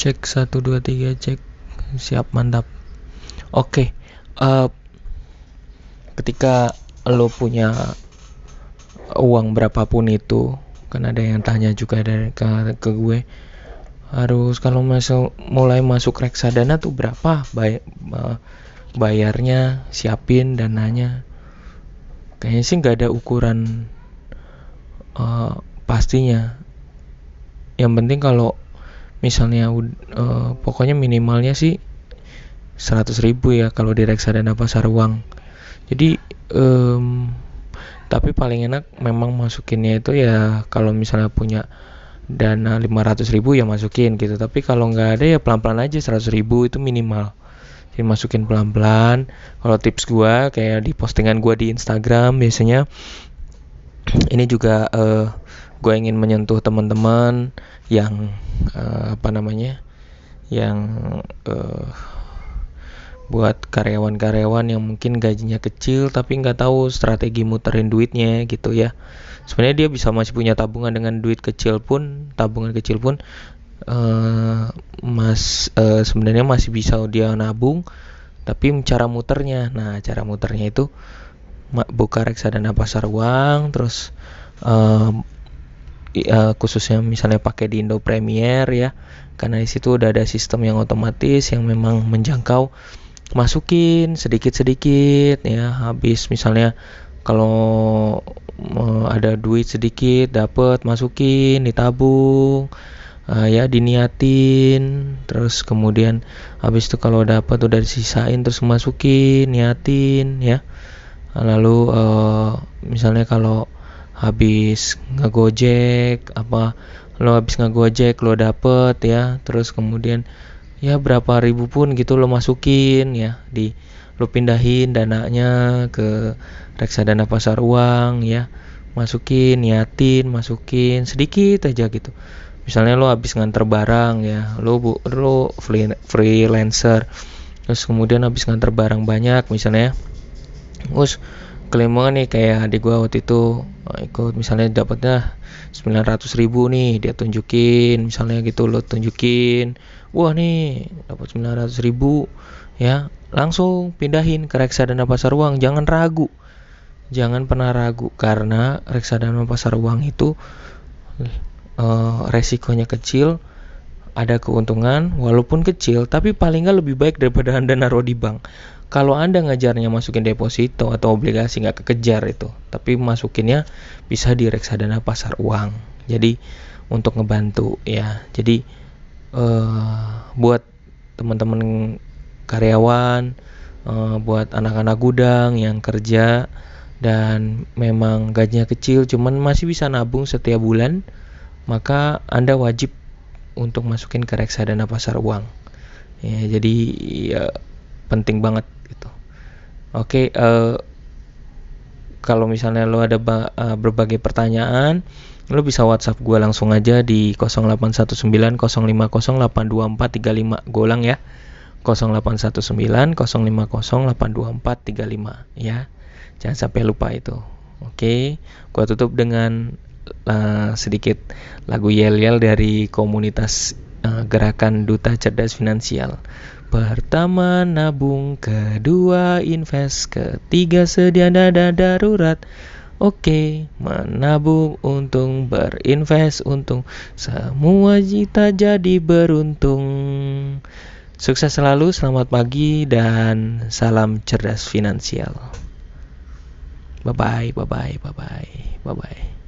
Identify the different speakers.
Speaker 1: Cek 1 2 3 cek. Siap mantap. Oke. Uh, ketika lo punya uang berapapun itu, kan ada yang tanya juga dari ke, ke gue harus kalau masuk mulai masuk reksadana tuh berapa bay, uh, bayarnya siapin dananya kayaknya sih nggak ada ukuran uh, pastinya yang penting kalau misalnya uh, pokoknya minimalnya sih 100 ribu ya kalau di reksadana pasar uang. Jadi um, tapi paling enak memang masukinnya itu ya kalau misalnya punya dana 500 ribu ya masukin gitu. Tapi kalau nggak ada ya pelan-pelan aja 100 ribu itu minimal. Jadi masukin pelan-pelan. Kalau tips gua kayak di postingan gua di Instagram biasanya ini juga uh, gue ingin menyentuh teman-teman yang uh, apa namanya yang uh, buat karyawan-karyawan yang mungkin gajinya kecil tapi nggak tahu strategi muterin duitnya gitu ya. Sebenarnya dia bisa masih punya tabungan dengan duit kecil pun tabungan kecil pun uh, mas uh, sebenarnya masih bisa dia nabung tapi cara muternya. Nah cara muternya itu buka reksadana pasar uang terus uh, uh, khususnya misalnya pakai di Indo Premier ya. Karena di situ udah ada sistem yang otomatis yang memang menjangkau masukin sedikit-sedikit ya. Habis misalnya kalau uh, ada duit sedikit dapat masukin ditabung uh, ya diniatin. Terus kemudian habis itu kalau dapat udah disisain terus masukin niatin ya. Lalu uh, misalnya kalau habis ngegojek apa lo habis ngegojek lo dapet ya. Terus kemudian ya berapa ribu pun gitu lo masukin ya. Di lo pindahin dananya ke reksadana pasar uang ya. Masukin niatin masukin sedikit aja gitu. Misalnya lo habis nganter barang ya. Lo bu lo free, freelancer. Terus kemudian habis nganter barang banyak misalnya terus Kelimongan nih kayak adik gue waktu itu eh, ikut misalnya dapatnya 900 ribu nih dia tunjukin misalnya gitu lo tunjukin wah nih dapat 900 ribu ya langsung pindahin ke reksadana pasar uang jangan ragu jangan pernah ragu karena reksadana pasar uang itu uh, resikonya kecil ada keuntungan walaupun kecil tapi paling nggak lebih baik daripada anda naruh di bank. Kalau anda ngajarnya masukin deposito atau obligasi nggak kekejar itu tapi masukinnya bisa di reksadana pasar uang. Jadi untuk ngebantu ya. Jadi uh, buat teman-teman karyawan uh, buat anak-anak gudang yang kerja dan memang gajinya kecil cuman masih bisa nabung setiap bulan maka anda wajib untuk masukin ke reksadana pasar uang. Ya jadi ya penting banget gitu. Oke okay, uh, eh, kalau misalnya lo ada uh, berbagai pertanyaan lo bisa WhatsApp gue langsung aja di 081905082435 golang ya. 081905082435 ya jangan sampai lupa itu. Oke okay. gue tutup dengan uh, sedikit lagu yel yel dari komunitas uh, gerakan duta cerdas finansial Pertama nabung, kedua invest, ketiga sedia dana darurat. Oke, menabung untung, berinvest untung, semua kita jadi beruntung. Sukses selalu, selamat pagi, dan salam cerdas finansial. Bye bye, bye bye, bye bye, bye bye.